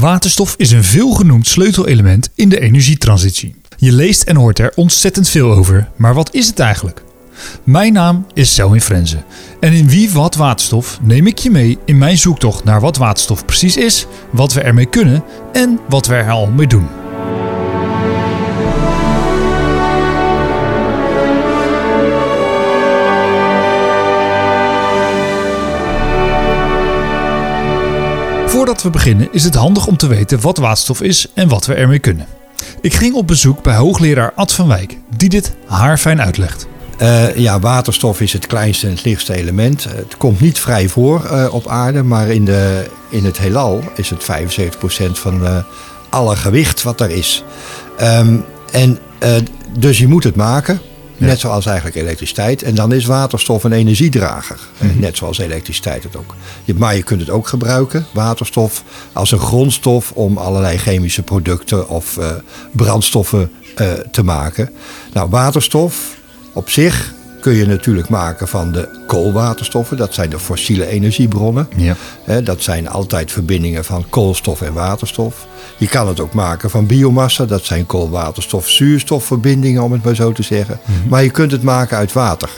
Waterstof is een veelgenoemd sleutelelement in de energietransitie. Je leest en hoort er ontzettend veel over, maar wat is het eigenlijk? Mijn naam is Selwyn Frenze en in Wie Wat Waterstof neem ik je mee in mijn zoektocht naar wat waterstof precies is, wat we ermee kunnen en wat we er al mee doen. Voordat we beginnen is het handig om te weten wat waterstof is en wat we ermee kunnen. Ik ging op bezoek bij hoogleraar Ad van Wijk, die dit haarfijn uitlegt. Uh, ja, waterstof is het kleinste en het lichtste element. Het komt niet vrij voor uh, op aarde, maar in, de, in het heelal is het 75% van uh, alle gewicht wat er is. Um, en dus je moet het maken. Net zoals eigenlijk elektriciteit. En dan is waterstof een energiedrager. Mm -hmm. Net zoals elektriciteit het ook. Maar je kunt het ook gebruiken, waterstof, als een grondstof om allerlei chemische producten of uh, brandstoffen uh, te maken. Nou, waterstof op zich kun je natuurlijk maken van de koolwaterstoffen. Dat zijn de fossiele energiebronnen. Ja. Dat zijn altijd verbindingen van koolstof en waterstof. Je kan het ook maken van biomassa. Dat zijn koolwaterstof-zuurstofverbindingen, om het maar zo te zeggen. Mm -hmm. Maar je kunt het maken uit water.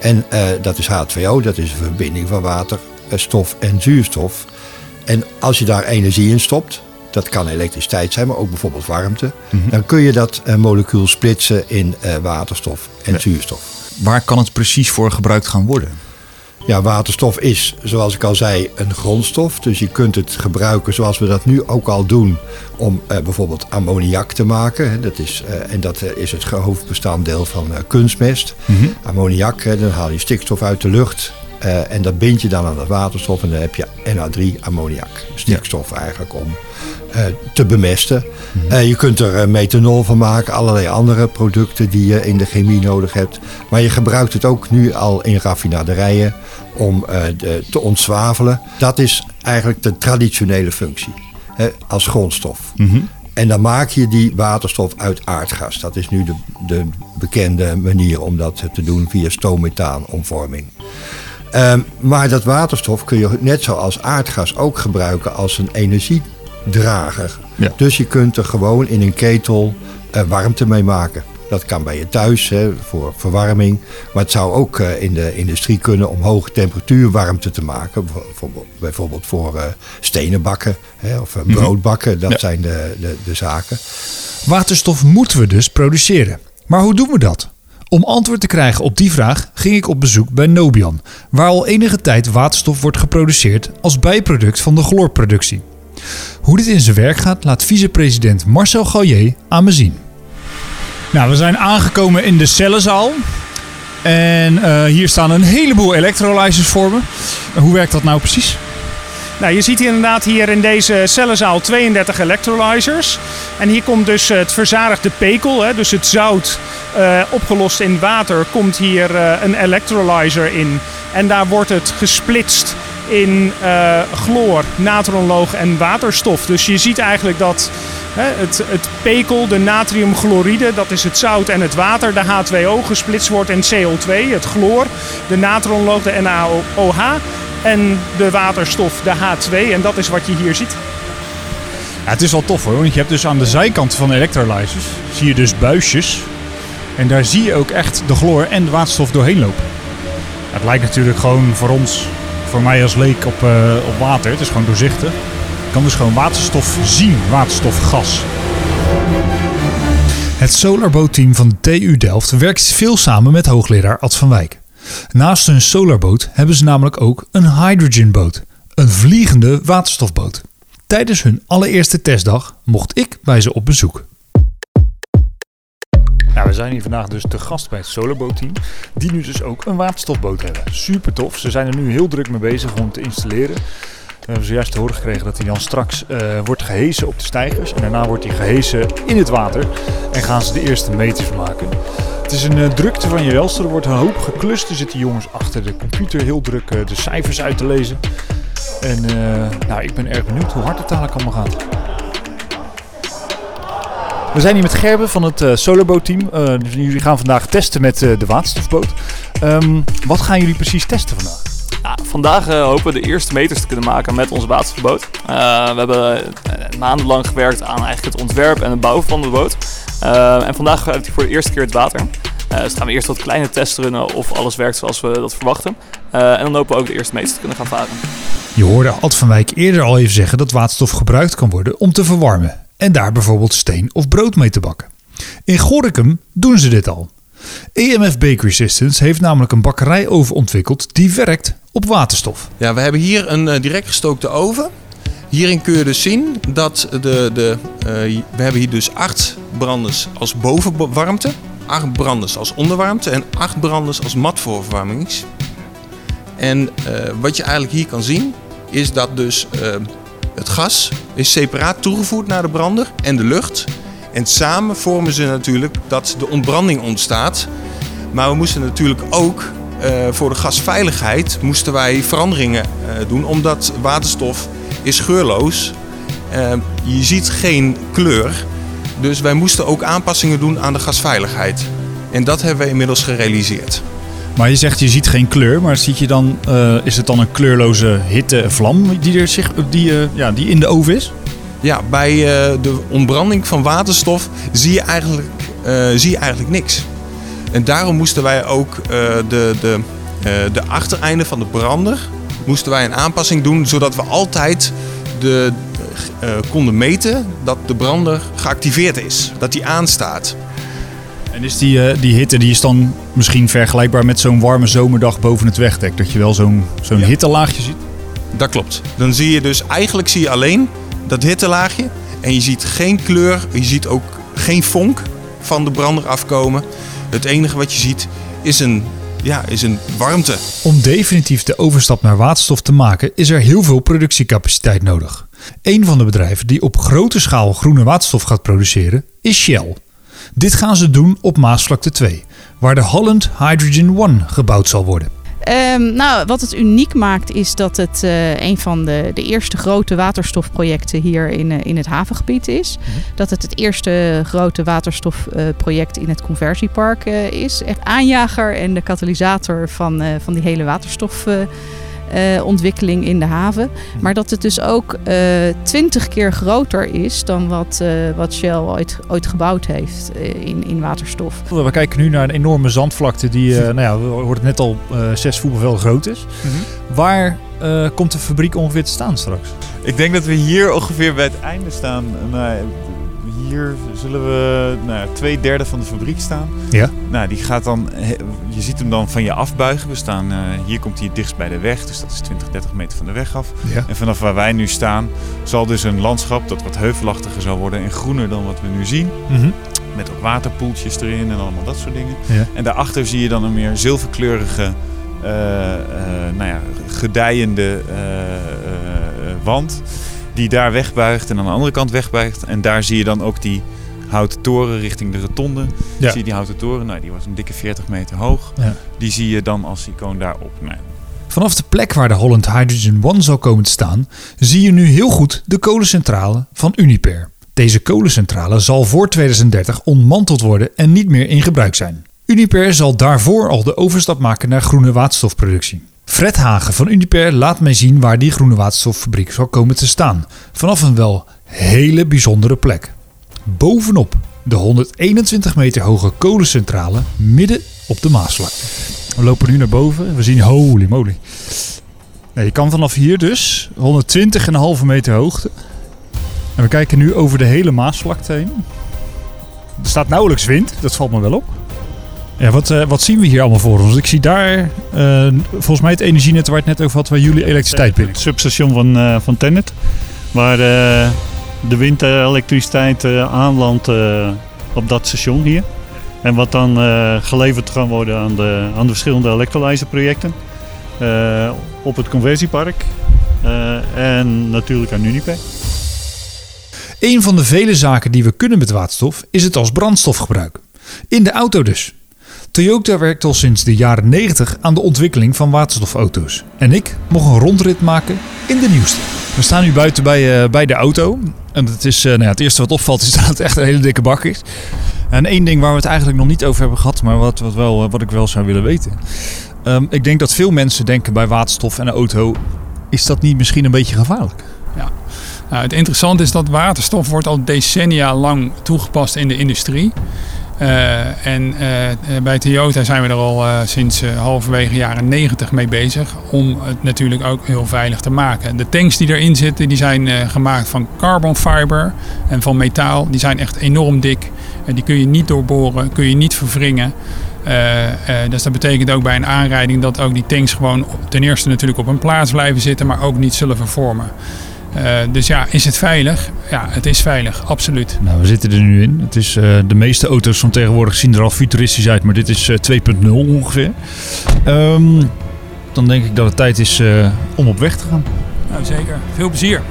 En uh, dat is H2O, dat is een verbinding van water, stof en zuurstof. En als je daar energie in stopt, dat kan elektriciteit zijn, maar ook bijvoorbeeld warmte, mm -hmm. dan kun je dat uh, molecuul splitsen in uh, waterstof en ja. zuurstof. Waar kan het precies voor gebruikt gaan worden? Ja, waterstof is, zoals ik al zei, een grondstof. Dus je kunt het gebruiken zoals we dat nu ook al doen om uh, bijvoorbeeld ammoniak te maken. Dat is, uh, en dat is het hoofdbestanddeel van uh, kunstmest. Mm -hmm. Ammoniak, dan haal je stikstof uit de lucht. Uh, en dat bind je dan aan het waterstof en dan heb je NH3 ammoniak. Stikstof ja. eigenlijk om uh, te bemesten. Mm -hmm. uh, je kunt er methanol van maken, allerlei andere producten die je in de chemie nodig hebt. Maar je gebruikt het ook nu al in raffinaderijen om de, te ontzwavelen. Dat is eigenlijk de traditionele functie hè, als grondstof. Mm -hmm. En dan maak je die waterstof uit aardgas. Dat is nu de, de bekende manier om dat te doen via stoommethaanomvorming. Um, maar dat waterstof kun je net zoals aardgas ook gebruiken als een energiedrager. Ja. Dus je kunt er gewoon in een ketel uh, warmte mee maken. Dat kan bij je thuis hè, voor verwarming. Maar het zou ook uh, in de industrie kunnen om hoge temperatuur warmte te maken. Bijvoorbeeld, bijvoorbeeld voor uh, stenen bakken hè, of brood bakken. Dat ja. zijn de, de, de zaken. Waterstof moeten we dus produceren. Maar hoe doen we dat? Om antwoord te krijgen op die vraag ging ik op bezoek bij Nobian, waar al enige tijd waterstof wordt geproduceerd als bijproduct van de chloorproductie. Hoe dit in zijn werk gaat, laat vicepresident Marcel Gallier aan me zien. Nou, we zijn aangekomen in de cellenzaal. En uh, hier staan een heleboel electrolyzers voor me. hoe werkt dat nou precies? Nou, je ziet hier inderdaad hier in deze cellenzaal 32 electrolyzers. En hier komt dus het verzadigde pekel, hè, dus het zout uh, opgelost in water, komt hier uh, een electrolyzer in. En daar wordt het gesplitst in chloor, natronloog en waterstof. Dus je ziet eigenlijk dat hè, het, het pekel, de natriumchloride, dat is het zout en het water, de H2O, gesplitst wordt in CO2, het chloor, de natronloog, de NaOH en de waterstof, de H2. En dat is wat je hier ziet. Ja, het is wel tof hoor, want je hebt dus aan de zijkant van de electrolyzers zie je dus buisjes. En daar zie je ook echt de chloor en de waterstof doorheen lopen. Het lijkt natuurlijk gewoon voor ons, voor mij als leek op, uh, op water. Het is gewoon doorzichtig. Je kan dus gewoon waterstof zien, waterstofgas. Het Solarboot-team van de TU Delft werkt veel samen met hoogleraar Ad van Wijk. Naast hun solarboot hebben ze namelijk ook een hydrogenboot, een vliegende waterstofboot. Tijdens hun allereerste testdag mocht ik bij ze op bezoek. Nou, we zijn hier vandaag dus te gast bij het Solarboot team, die nu dus ook een waterstofboot hebben. Super tof, ze zijn er nu heel druk mee bezig om te installeren. We hebben zojuist te horen gekregen dat hij dan straks uh, wordt gehesen op de stijgers. En daarna wordt hij gehesen in het water. En gaan ze de eerste meters maken. Het is een uh, drukte van je welste. Er wordt een hoop geklust. Er zitten jongens achter de computer heel druk uh, de cijfers uit te lezen. En nou, ik ben erg benieuwd hoe hard het eigenlijk allemaal gaat. We zijn hier met Gerben van het Solarboot team. Uh, dus jullie gaan vandaag testen met de waterstofboot. Um, wat gaan jullie precies testen vandaag? Vandaag uh, hopen we de eerste meters te kunnen maken met onze waterstofboot. Uh, we hebben maandenlang gewerkt aan eigenlijk het ontwerp en het bouwen van de boot. en vandaag heeft hij voor de eerste keer het water. dus gaan we eerst wat kleine testen runnen of alles werkt zoals we dat verwachten. en dan hopen we ook de eerste meters te kunnen gaan varen. Je hoorde Ad van Wijk eerder al even zeggen dat waterstof gebruikt kan worden om te verwarmen. En daar bijvoorbeeld steen of brood mee te bakken. In Gorinchem doen ze dit al. EMF Bakery Systems heeft namelijk een bakkerijoven ontwikkeld die werkt op waterstof. Ja, we hebben hier een uh, direct gestookte oven. Hierin kun je dus zien dat de, de, uh, we hebben hier dus acht branders als bovenwarmte, acht branders als onderwarmte en acht branders als matvoorverwarmings. En uh, wat je eigenlijk hier kan zien is dat dus het gas is separaat toegevoerd naar de brander en de lucht. En samen vormen ze natuurlijk dat de ontbranding ontstaat. Maar we moesten natuurlijk ook voor de gasveiligheid moesten wij veranderingen uh, doen, omdat waterstof is geurloos. Uh, je ziet geen kleur. Dus wij moesten ook aanpassingen doen aan de gasveiligheid. En dat hebben we inmiddels gerealiseerd. Maar je zegt je ziet geen kleur, maar ziet je dan, is het dan een kleurloze hittevlam die, er zich, die, ja, die in de oven is? Ja, bij uh, de ontbranding van waterstof zie je eigenlijk, zie je eigenlijk niks. En daarom moesten wij ook uh, de, de, de achtereinden van de brander moesten wij een aanpassing doen, zodat we altijd de, konden meten dat de brander geactiveerd is, dat die aanstaat. En is die, die hitte die is dan misschien vergelijkbaar met zo'n warme zomerdag boven het wegdek? Dat je wel zo'n zo'n ja. hittelaagje ziet? Dat klopt. Dan zie je dus, eigenlijk zie je alleen dat hittelaagje. En je ziet geen kleur, je ziet ook geen vonk van de brander afkomen. Het enige wat je ziet is een, ja, is een warmte. Om definitief de overstap naar waterstof te maken is er heel veel productiecapaciteit nodig. Een van de bedrijven die op grote schaal groene waterstof gaat produceren is Shell. Dit gaan ze doen op Maasvlakte 2, waar de Holland Hydrogen One gebouwd zal worden. Um, nou, wat het uniek maakt is dat het uh, een van de, de eerste grote waterstofprojecten hier in, uh, in het havengebied is. Mm -hmm. Dat het het eerste grote waterstofproject uh, in het conversiepark is. Echt aanjager en de katalysator van, van die hele waterstof uh, ontwikkeling in de haven. Maar dat het dus ook twintig keer groter is dan wat, uh, wat Shell ooit, ooit gebouwd heeft in, in waterstof. We kijken nu naar een enorme zandvlakte die, nou ja, we hoorden net al, zes voetbalvelden groot is. Mm -hmm. Waar komt de fabriek ongeveer te staan straks? Ik denk dat we hier ongeveer bij het einde staan. Hier zullen we nou, twee derde van de fabriek staan. Ja. Nou, die gaat dan, je ziet hem dan van je afbuigen. We staan, uh, hier komt hij het dichtst bij de weg, dus dat is 20, 30 meter van de weg af. Ja. En vanaf waar wij nu staan, zal dus een landschap dat wat heuvelachtiger zal worden en groener dan wat we nu zien. Mm -hmm. Met ook waterpoeltjes erin en allemaal dat soort dingen. Ja. En daarachter zie je dan een meer zilverkleurige, uh, uh, nou ja, gedijende wand die daar wegbuigt en aan de andere kant wegbuigt. En daar zie je dan ook die houten toren richting de rotonde. Ja. Zie je die houten toren, nou, die was een dikke 40 meter hoog. Ja. Die zie je dan als icoon daarop. Vanaf de plek waar de Holland Hydrogen One zal komen te staan, zie je nu heel goed de kolencentrale van Uniper. Deze kolencentrale zal voor 2030 ontmanteld worden en niet meer in gebruik zijn. Uniper zal daarvoor al de overstap maken naar groene waterstofproductie. Fred Hagen van Uniper laat mij zien waar die groene waterstoffabriek zal komen te staan. Vanaf een wel hele bijzondere plek. Bovenop de 121 meter hoge kolencentrale midden op de Maasvlakte. We lopen nu naar boven. We zien holy moly. Je kan vanaf hier dus 120,5 meter hoogte. En we kijken nu over de hele Maasvlakte heen. Er staat nauwelijks wind, dat valt me wel op. Ja, wat, uh, wat zien we hier allemaal voor ons? Ik zie daar uh, volgens mij het energienet waar het net over had, waar jullie elektriciteit binnen. Het substation van, uh, van Tennet, waar de windelektriciteit aanlandt op dat station hier. En wat dan geleverd kan worden aan de, aan de verschillende electrolyzerprojecten. op het conversiepark en natuurlijk aan Unipe. Een van de vele zaken die we kunnen met waterstof is het als brandstof gebruiken. In de auto dus. Toyota werkt al sinds de jaren 90 aan de ontwikkeling van waterstofauto's. En ik mocht een rondrit maken in de nieuwste. We staan nu buiten bij, uh, bij de auto. En het, is, uh, nou ja, het eerste wat opvalt is dat het echt een hele dikke bak is. En één ding waar we het eigenlijk nog niet over hebben gehad, maar wat, wat, wel, wat ik wel zou willen weten. Ehm, ik denk dat veel mensen denken bij waterstof en een auto... is dat niet misschien een beetje gevaarlijk? Nou, het interessante is dat waterstof wordt al decennia lang toegepast in de industrie. Uh, en uh, bij Toyota zijn we er al uh, sinds halverwege jaren 90 mee bezig om het natuurlijk ook heel veilig te maken. De tanks die erin zitten, die zijn gemaakt van carbon fiber en van metaal. Die zijn echt enorm dik. En die kun je niet doorboren, kun je niet verwringen. dus dat betekent ook bij een aanrijding dat ook die tanks gewoon ten eerste natuurlijk op een plaats blijven zitten, maar ook niet zullen vervormen. Uh, dus ja, is het veilig? Ja, het is veilig, absoluut. Nou, we zitten er nu in. Het is, uh, de meeste auto's van tegenwoordig zien er al futuristisch uit, maar dit is uh, 2.0 ongeveer. Um, dan denk ik dat het tijd is om op weg te gaan. Nou, zeker. Veel plezier.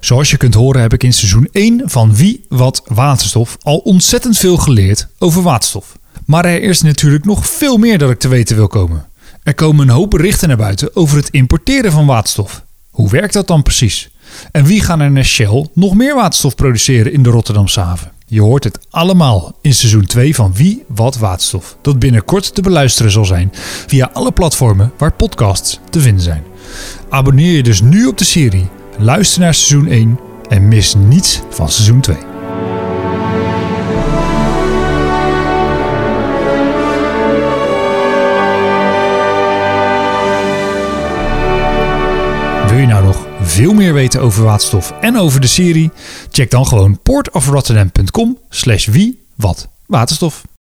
Zoals je kunt horen heb ik in seizoen 1 van Wie Wat Waterstof al ontzettend veel geleerd over waterstof. Maar er is natuurlijk nog veel meer dat ik te weten wil komen. Er komen een hoop berichten naar buiten over het importeren van waterstof. Hoe werkt dat dan precies? En wie gaan er naar Shell nog meer waterstof produceren in de Rotterdamse haven? Je hoort het allemaal in seizoen 2 van Wie Wat Waterstof. Dat binnenkort te beluisteren zal zijn via alle platformen waar podcasts te vinden zijn. Abonneer je dus nu op de serie, luister naar seizoen 1 en mis niets van seizoen 2. Veel meer weten over waterstof en over de serie? Check dan gewoon portofrotterdam.com slash wie wat waterstof.